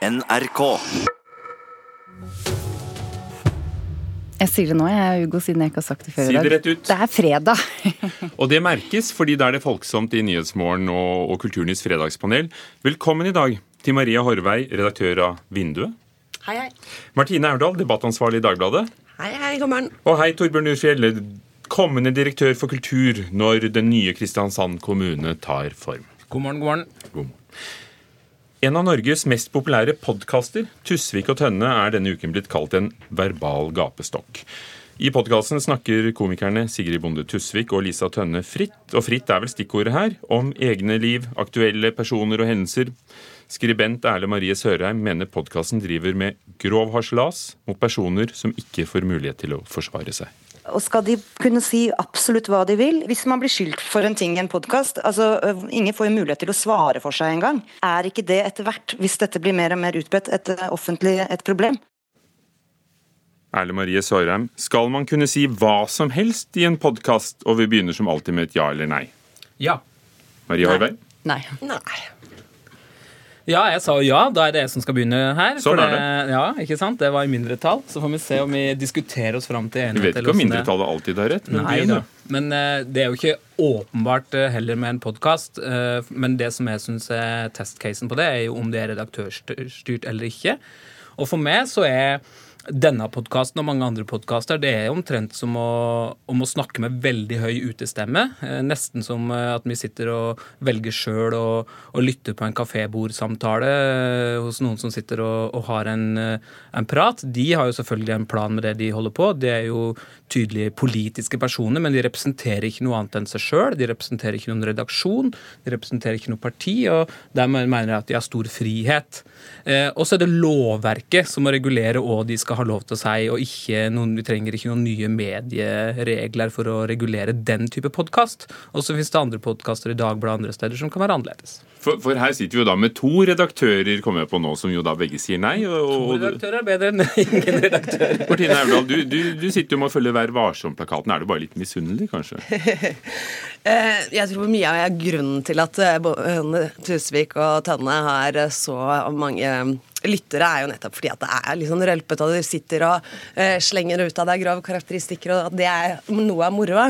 NRK. Jeg sier det nå, jeg, Hugo, siden jeg ikke har sagt det før i dag. Si det rett ut. Det er fredag. Og det merkes, fordi da er det folksomt i Nyhetsmorgen og, og Kulturnytts fredagspanel. Velkommen i dag til Maria Horvei, redaktør av Vinduet. Hei, hei. Martine Aurdal, debattansvarlig i Dagbladet. Hei, hei, god morgen. Og hei, Torbjørn Urfjell, kommende direktør for kultur når den nye Kristiansand kommune tar form. God morgen, god morgen. God morgen. En av Norges mest populære podkaster, Tusvik og Tønne, er denne uken blitt kalt en verbal gapestokk. I podkasten snakker komikerne Sigrid Bonde Tusvik og Lisa Tønne fritt, og fritt er vel stikkordet her, om egne liv, aktuelle personer og hendelser. Skribent Erle Marie Sørheim mener podkasten driver med grov harselas mot personer som ikke får mulighet til å forsvare seg. Og skal de kunne si absolutt hva de vil? Hvis man blir skyldt for en ting i en podkast, altså ingen får jo mulighet til å svare for seg engang. Er ikke det etter hvert, hvis dette blir mer og mer utbredt, et offentlig et problem? Erle Marie Sørheim, skal man kunne si hva som helst i en podkast, og vi begynner som alltid med et ja eller nei? Ja. Marie Horvei? Nei. Nei. Ja, jeg sa jo ja. Da er det jeg som skal begynne her. Sånn for er Ja, ikke sant? Det var i mindretall. Så får vi se om vi diskuterer oss fram til enighet. Vi vet ikke om mindretallet alltid har rett, men Nei da. Men eh, det er jo ikke åpenbart eh, heller med en podkast. men det som jeg syns er testcasen på det, er jo om det er redaktørstyrt eller ikke. Og for meg så er denne podkasten og mange andre podkaster det er omtrent som å, om å snakke med veldig høy utestemme. Eh, nesten som eh, at vi sitter og velger sjøl og, og lytter på en kafébordsamtale eh, hos noen som sitter og, og har en, en prat. De har jo selvfølgelig en plan med det de holder på. De er jo tydelige politiske personer, men de representerer ikke noe annet enn seg sjøl. De representerer ikke noen redaksjon, de representerer ikke noe parti, og dermed mener jeg at de har stor frihet. Og så er det lovverket som må regulere hva de skal ha lov til å si, og ikke noen, vi trenger ikke noen nye medieregler for å regulere den type podkast. Og så finnes det andre podkaster i Dagbladet og andre steder som kan være annerledes. For, for her sitter vi jo da med to redaktører, kommer jeg på nå, som jo da begge sier nei. Og, To redaktører er bedre enn ingen redaktører. Martine Aurdal, du, du, du sitter jo med å følge Vær varsom-plakaten. Er du bare litt misunnelig, kanskje? Eh, Jeg tror mye av grunnen til at eh, Tusvik og Tønne har eh, så mange lyttere, er jo nettopp fordi at det er litt sånn rølpete, og de sitter og eh, slenger ut av deg grove karakteristikker, og at det er noe av moroa.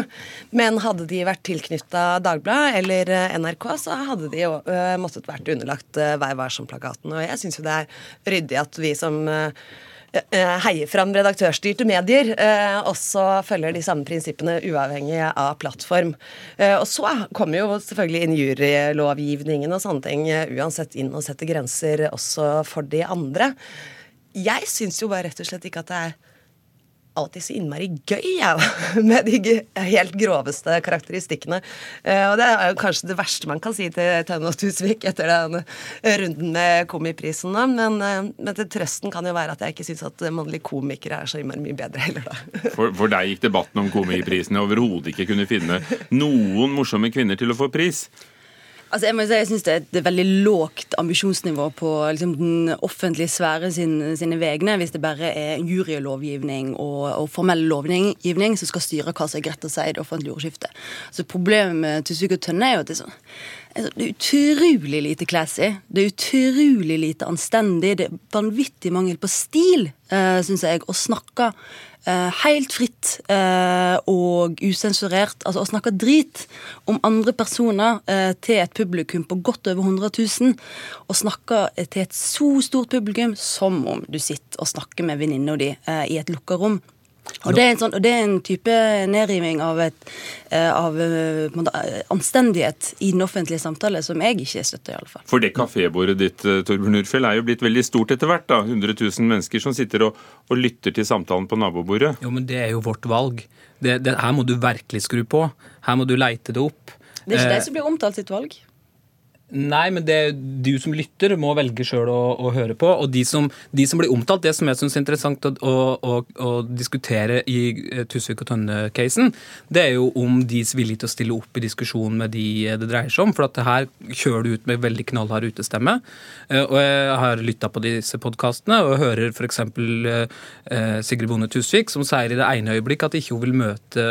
Men hadde de vært tilknytta Dagbladet eller eh, NRK, så hadde de jo eh, måttet vært underlagt eh, Vær varsom-plakaten. Og jeg syns jo det er ryddig at vi som eh, heier fram redaktørstyrte medier, eh, også følger de samme prinsippene uavhengig av plattform. Eh, og så kommer jo selvfølgelig injurielovgivningen og sånne ting eh, uansett inn og setter grenser også for de andre. Jeg syns jo bare rett og slett ikke at det er alltid så innmari gøy, jeg, med de helt groveste karakteristikkene. Eh, og det er jo kanskje det verste man kan si til Tønne og Tusvik etter den eh, runden med Komiprisen Da. men, eh, men til trøsten kan jo være at jeg ikke syns at mannlige komikere er så innmari mye bedre heller, da. For, for deg gikk debatten om Komiprisen overhodet ikke kunne finne noen morsomme kvinner til å få pris. Altså jeg må si, jeg synes Det er et veldig lågt ambisjonsnivå på liksom, den offentlige sfære sin, sine vegne hvis det bare er jurylovgivning og, og formell lovgivning som skal styre hva som er greit å si i det offentlige ordskiftet. Så Problemet med Tusvik og Tønne er jo at det er, sånn, altså, det er utrolig lite classy. Det er utrolig lite anstendig. Det er vanvittig mangel på stil, uh, syns jeg, å snakke eh, helt fritt eh, og usensurert, altså å snakke drit om andre personer eh, til et publikum på godt over 100 000, og snakke til et så stort publikum som om du sitter og snakker med venninna di eh, i et lukka rom. Og det, er en sånn, og det er en type nedriving av, et, eh, av eh, eh, anstendighet i den offentlige samtale som jeg ikke støtter, i alle fall. For det kafébordet ditt Torbjørn Urfjell, er jo blitt veldig stort etter hvert. da. 100 000 mennesker som sitter og, og lytter til samtalen på nabobordet. Jo, men det er jo vårt valg. Det, det, her må du virkelig skru på. Her må du leite det opp. Det er ikke Eh, de som blir omtalt sitt valg. Nei, men det, du som lytter må velge sjøl å, å høre på. Og de som, de som blir omtalt, det som jeg syns er interessant å, å, å, diskutere i eh, Tusvik og Tønne-casen, det er jo om de er villige til å stille opp i diskusjon med de det dreier seg om. For at her kjører du ut med veldig knallhard utestemme. Eh, Og jeg har lytta på disse podkastene og hører f.eks. Sigrid Bonde Tusvik som sier i det ene øyeblikk at ikke hun vil møte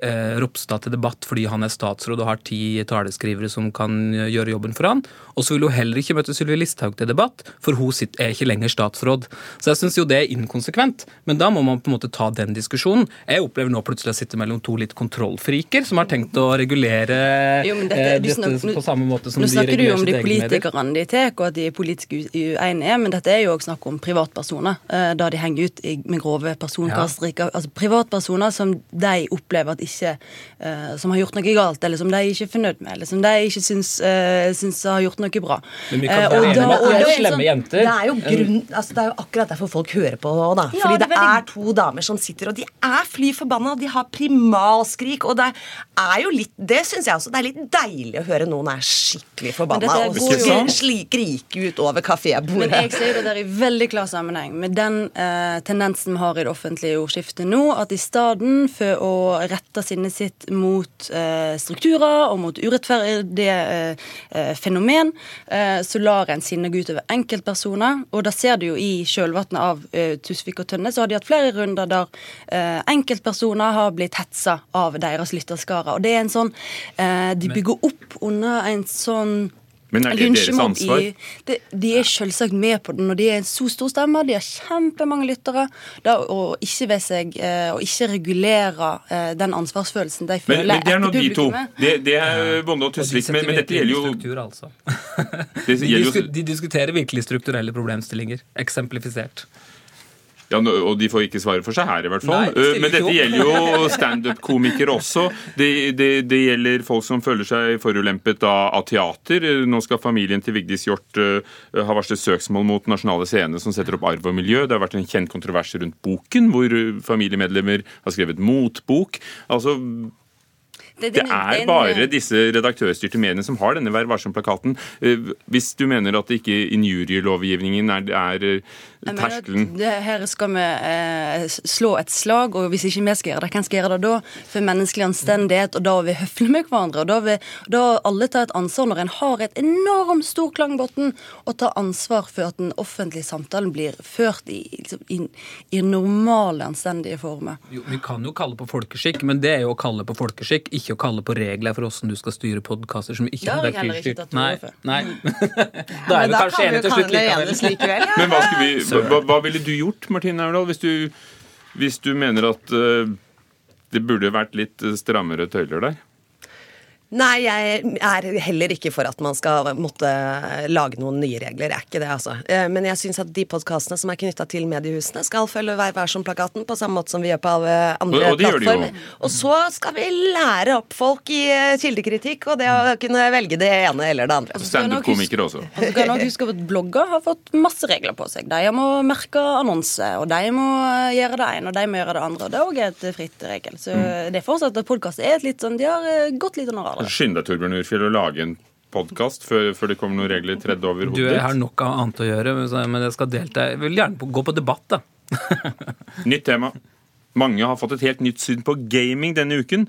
eh, Ropstad til debatt fordi han er statsråd og har ti taleskrivere som kan gjøre jobben for han. Og så vil hun heller ikke møte Sylvi Listhaug til debatt, for hun er ikke lenger statsråd. Så jeg syns jo det er inkonsekvent, men da må man på en måte ta den diskusjonen. Jeg opplever nå plutselig å sitte mellom to litt kontrollfriker som har tenkt å regulere Jo, dette- eh, dette snakker- på samme måte som Nå snakker du regulerer om de sitt eget medier. politikerne de tar, og at de er politisk uenige, men dette er jo også snakk om privatpersoner, eh, da de henger ut med grove personkastriker. Altså privatpersoner som de opplever at ikke eh, Som har gjort noe galt, eller som de ikke er fornøyd med, eller som de ikke syns, eh, syns har gjort noe bra. Men vi kan Eh, være enige om at det er slemme sånn- jenter. Det er jo, grunn, altså det er jo akkurat derfor folk hører på nå, da. Ja, Fordi det det er to damer som sitter, og de er fly forbanna, og de har primalskrik, og det er jo litt Det syns jeg også. Det er litt deilig å høre noen er skikkelig forbanna og skrike ut over kafébordet. Men jeg ser det der i veldig klar sammenheng med den eh, tendensen vi har i det offentlige ordskiftet nå, at i stedet for å rette sinnet sitt mot eh, strukturer og mot urettferdige eh, eh, fenomen, eh, så lar en sinnet gå utover enkeltpersoner. Og da ser du jo i kjølvannet av eh, Tusvik og Tønne, så har de hatt flere runder der eh, enkeltpersoner har blitt hetsa av deres lytterskare. Og det er en sånn eh, De bygger opp under en sånn Men er det deres ansvar? i- det, de er selvsagt med på det når de er en så stor stemme. De har kjempemange lyttere. Da, og ikke ved seg eh, å ikke regulere eh, den ansvarsfølelsen de Men, føler men det er nå de to. Det, det er Bonde og Og de Tusvik. Men, men dette gjelder jo struktur, altså. de diskuterer virkelig strukturelle problemstillinger. Eksemplifisert. Ja, og de får ikke svare for seg her, i hvert fall. Nei, Eh, Men dette opp. gjelder jo standup-komikere også. Det, det, det gjelder folk som føler seg forulempet av, av teater. Eh, Nå skal familien til Vigdis Hjorth uh, ha varslet søksmål mot Nasjonale Scene, som setter opp arv og miljø. Det har vært en kjent kontrovers rundt boken, hvor eh, familiemedlemmer har skrevet motbok. Altså, Det er bare disse redaktørstyrte mediene som har denne Vær varsom-plakaten. Eh, Hvis du mener at det ikke injurielovgivningen er, er terskelen her skal vi eh, slå et slag, og hvis ikke vi skal gjøre det, hvem skal gjøre det da? For menneskelig anstendighet, og da er vi høflige med hverandre. og Da vil da alle ta et ansvar når en har et enormt stor klangbunn, og ta ansvar for at den offentlige samtalen blir ført i, liksom, i, i normale, anstendige former. Jo, vi kan jo kalle på folkeskikk, men det er jo å kalle på folkeskikk, ikke å kalle på regler for hvordan du skal styre podkaster som ikke har er tatt til Nei, nei. da Men er vi kanskje enige til slutt likevel. enes likevel. Ja. Men hva, skal vi, hva, hva ville du gjort, Martin Aurdal, hvis du, hvis du mener at uh, det burde vært litt eh, strammere tøyler der? Nei, jeg er heller ikke for at man skal måtte lage noen nye regler. Jeg er ikke det, altså. Eh, Men jeg syns at de podkastene som er knytta til mediehusene, skal følge Vær varsom-plakaten på samme måte som vi gjør på alle andre Og- og plattformer. Og så skal vi lære opp folk i eh, kildekritikk og det å kunne velge det ene eller det andre. Standup-komikere også. Og så kan jeg huske at Blogger har fått masse regler på seg. De må merke annonse, og de må gjøre det ene, og de må gjøre det andre. Og det er òg et fritt regel. Så Mm. det er fortsatt at podkast er et litt sånn De har eh, gått litt under radaren. Skynd deg, Torbjørn Urfjell, å lage en podkast før, før det kommer noen regler tredd over Du hodet jeg har ditt. nok av annet å gjøre, men jeg skal delta. Jeg vil gjerne gå på debatt, da. Nytt tema. Mange har fått et helt nytt syn på gaming denne uken,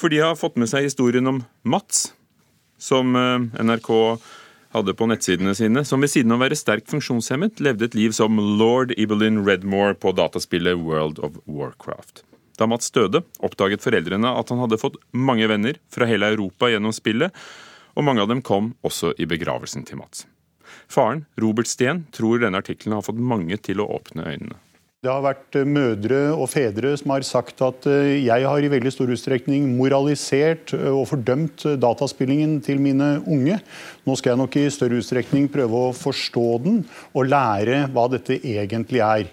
for de har fått med seg historien om Mats, som eh, NRK hadde på nettsidene sine, som ved siden av å være sterkt funksjonshemmet, levde et liv som lord Ibelin Redmore på dataspillet World of Warcraft. Da Mats døde, oppdaget foreldrene at han hadde fått mange venner fra hele Europa gjennom spillet, og mange av dem kom også i begravelsen til Mats. Faren, Robert Steen, tror denne artikkelen har fått mange til å åpne øynene. Det har vært eh, mødre og fedre som har sagt at eh, jeg har i veldig stor utstrekning moralisert eh, og fordømt dataspillingen til mine unge. Nå skal jeg nok i større utstrekning prøve å forstå den og lære hva dette egentlig er.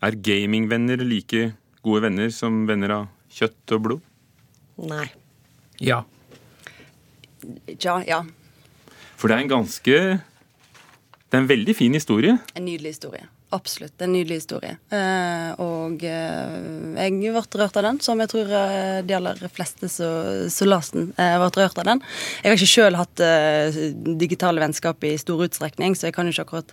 Er gamingvenner like gode venner som venner av kjøtt og blod? Nei. Ja. Ja, ja. For det er en ganske Det er en veldig fin historie. En nydelig historie. Absolutt. Det er En nydelig historie. Eh, og eh, jeg ble rørt av den, som jeg tror eh, de aller fleste som las den, ble rørt av den. Jeg har ikke sjøl hatt digitale vennskap i stor utstrekning, så jeg kan jo ikke akkurat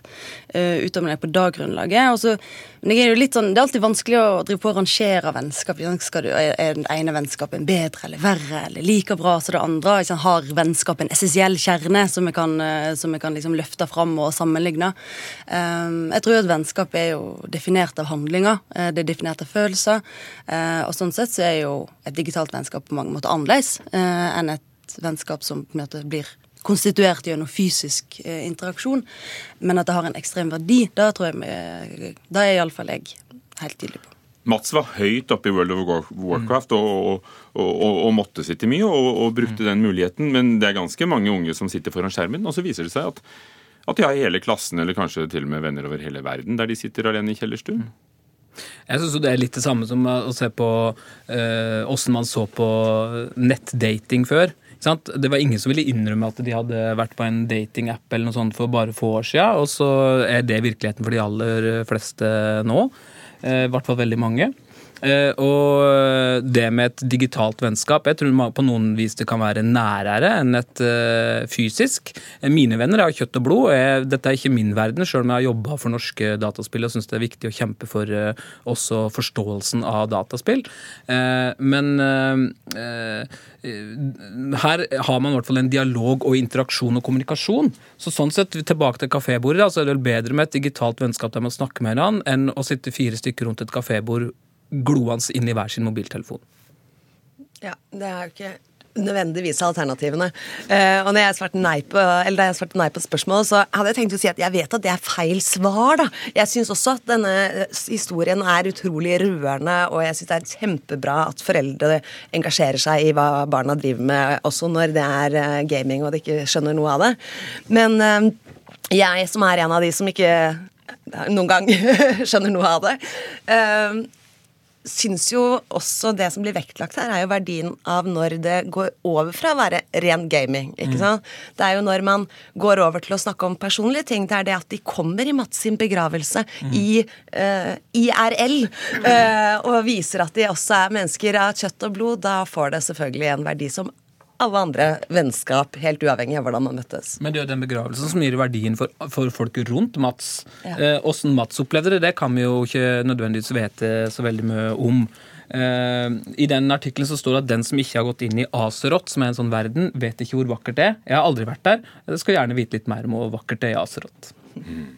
eh, uttale meg på det grunnlaget. Men jeg er jo litt sånn, det er alltid vanskelig å drive på å rangere vennskap. Skal du, er den ene vennskapen bedre eller verre eller like bra som det andre? Liksom. Har vennskap en essensiell kjerne som vi kan, som vi kan liksom løfte fram og sammenligne. Jeg tror at vennskap er jo definert av handlinger, uh, det er definert av følelser. Uh, og sånn sett så er jo et digitalt vennskap på mange måter annerledes uh, enn et vennskap som på en måte blir konstituert gjennom fysisk interaksjon. Men at det har en ekstrem verdi, da tror jeg, da er iallfall jeg helt tydelig på. Mats var høyt oppe i World of Warcraft og, og, og, og måtte sitte mye og, brukte den muligheten. Men det er ganske mange unge som sitter foran skjermen, og så viser det seg at, at de har hele klassen, eller kanskje til og med venner over hele verden, der de sitter alene i kjellerstuen. Jeg syns det er litt det samme som å se på åssen uh, man så på nettdating før. Det var ingen som ville innrømme at de hadde vært på en datingapp eller noe sånt for bare få år siden, og så er det virkeligheten for de aller fleste nå. Eh, I hvert fall veldig mange. Eh, og det med et digitalt vennskap Jeg tror på noen vis det kan være nærere enn et uh, fysisk. Mine venner er kjøtt og blod. Jeg, dette er ikke min verden, sjøl om jeg har jobba for norske dataspill og syns det er viktig å kjempe for også forståelsen av dataspill. Men her har man i hvert fall en dialog og interaksjon og kommunikasjon. Så sånn sett, tilbake til kafébordet, så er det vel bedre med et digitalt vennskap der man snakker med hverandre, enn å sitte fire stykker rundt et kafébord gloende inn i hver sin mobiltelefon. Ja, det er jo ikke nødvendigvis alternativene. Uh, og når jeg svarte nei på, eller Da jeg svarte nei på spørsmålet, så hadde jeg tenkt å si at jeg vet at det er feil svar. da. Jeg syns også at denne historien er utrolig rørende, og jeg syns det er kjempebra at foreldre engasjerer seg i hva barna driver med, også når det er uh, gaming og de ikke skjønner noe av det. Men uh, jeg som er en av de som ikke noen gang skjønner noe av det, syns jo også det som blir vektlagt her, er jo verdien av når det går over fra å være ren gaming. ikke mm. sant? Det er jo når man går over til å snakke om personlige ting. Det er det at de kommer i Mats sin begravelse mm. i uh, IRL uh, og viser at de også er mennesker av kjøtt og blod. Da får det selvfølgelig en verdi som alle andre vennskap, helt uavhengig av hvordan man møttes. Men det er jo den begravelsen som gir verdien for, for folk rundt Mats. Åssen ja. eh, Mats opplevde det, det kan vi jo ikke nødvendigvis vite så veldig mye om. Eh, I den artikkelen så står det at den som ikke har gått inn i Aserot, som er en sånn verden, vet ikke hvor vakkert det er. Jeg har aldri vært der. Jeg skal gjerne vite litt mer om hvor vakkert det er i Aserot. Mm.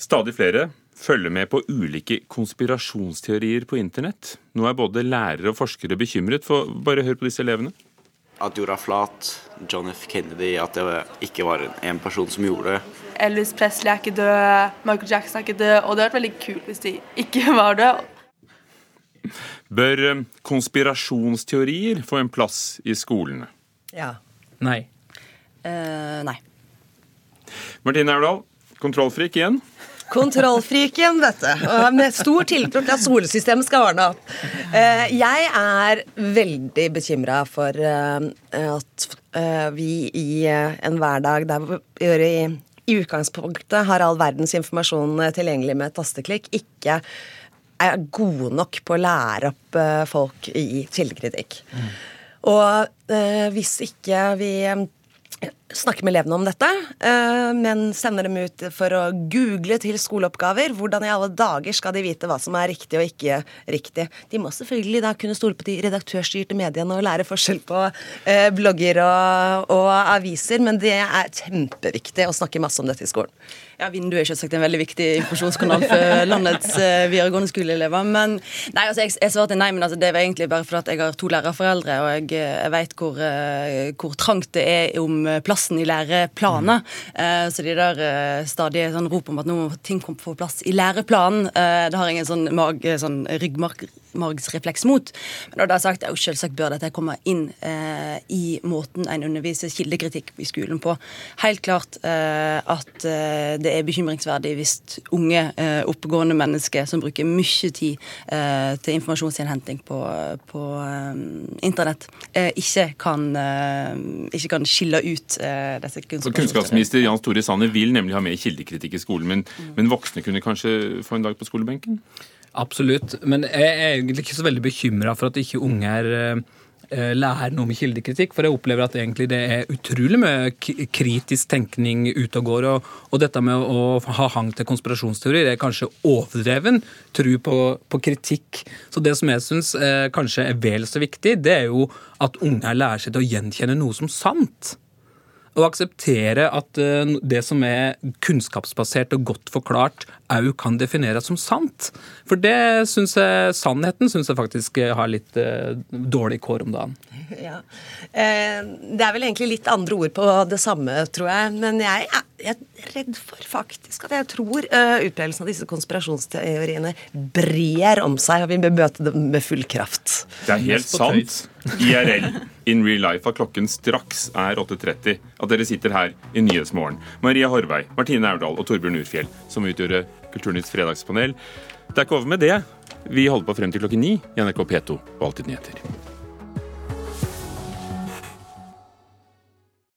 Stadig flere følger med på ulike konspirasjonsteorier på internett. Nå er både lærere og forskere bekymret, for bare hør på disse elevene. At jorda er flat, John F. Kennedy, at det ikke var en person som gjorde det. Elvis Presley er ikke død, Michael Jackson er ikke død, og det hadde vært veldig kult hvis de ikke var død. Bør eh, konspirasjonsteorier få en plass i skolene? Ja. Nei. Uh, nei. Martine Aurdal, kontrollfrik igjen. Kontrollfriken, vet du. Og med stor tiltro til at solsystemet skal ordne opp. Eh, jeg er veldig bekymra for eh, at eh, vi i en hverdag der vi i, i utgangspunktet har all verdens informasjon tilgjengelig med et tasteklikk, ikke er gode nok på å lære opp folk i kildekritikk. Mm. Og hvis ikke vi snakke med elevene om dette, eh, men sender dem ut for å google til skoleoppgaver. Hvordan i alle dager skal de vite hva som er riktig og ikke riktig? De må selvfølgelig da kunne stole på de redaktørstyrte mediene og lære forskjell på eh, blogger og, og aviser, men det er kjempeviktig å snakke masse om dette i skolen. Ja, Vinduet er selvsagt en veldig viktig informasjonskanal for landets uh, videregående skoleelever. Men nei, altså, jeg, jeg svarte nei, men altså, det var egentlig bare fordi jeg har to lærerforeldre, og jeg, jeg vet hvor, hvor, trangt det er om plassen i læreplaner. Mm. så de der stadig sånn rop om at nå må ting komme på plass i læreplanen, det har ingen sånn, mag, sånn ryggmarg margsrefleks mot. Men når det er sagt, er jo selvsagt bør dette komme inn eh, i måten en underviser kildekritikk i skolen på. Helt klart eh, at eh, det er bekymringsverdig hvis unge, eh, oppegående mennesker som bruker mye tid eh, til informasjonsinnhenting på, på eh, internett, ikke kan, ikke, kan, skille ut disse kunnskapsminister Kunnskapsminister Jan Store Sanner vil nemlig ha mer kildekritikk i skolen, men, mm. men voksne kunne kanskje få en dag på skolebenken? Absolutt. Men jeg er egentlig ikke så veldig bekymra for at ikke unger eh, lærer noe med kildekritikk. For jeg opplever at egentlig det er utrolig mye kritisk tenkning ute og går. Og, og dette med å ha hang til konspirasjonsteorier er kanskje overdreven tro på, på, kritikk. Så det som jeg syns eh, kanskje er vel så viktig, det er jo at unger lærer seg til å gjenkjenne noe som sant. Å akseptere at eh, det som er kunnskapsbasert og godt forklart, òg kan defineres som sant. For det synes jeg, sannheten synes jeg faktisk har litt eh, dårlig kår om dagen. Ja. Eh, det er vel egentlig litt andre ord på det samme, tror jeg. Men jeg, jeg er redd for faktisk at jeg tror uh, utbredelsen av disse konspirasjonsteoriene brer om seg, og vi bør møte dem med full kraft. Det er helt sant. IRL, in real life, at klokken straks er 8.30. At dere sitter her i Nyhetsmorgen. Maria Horvei, Martine Aurdal og Torbjørn Urfjell, som utgjorde Kulturnytts fredagspanel. Det er ikke over med det. Vi holder på frem til klokken ni i NRK P2 og Alltid nyheter.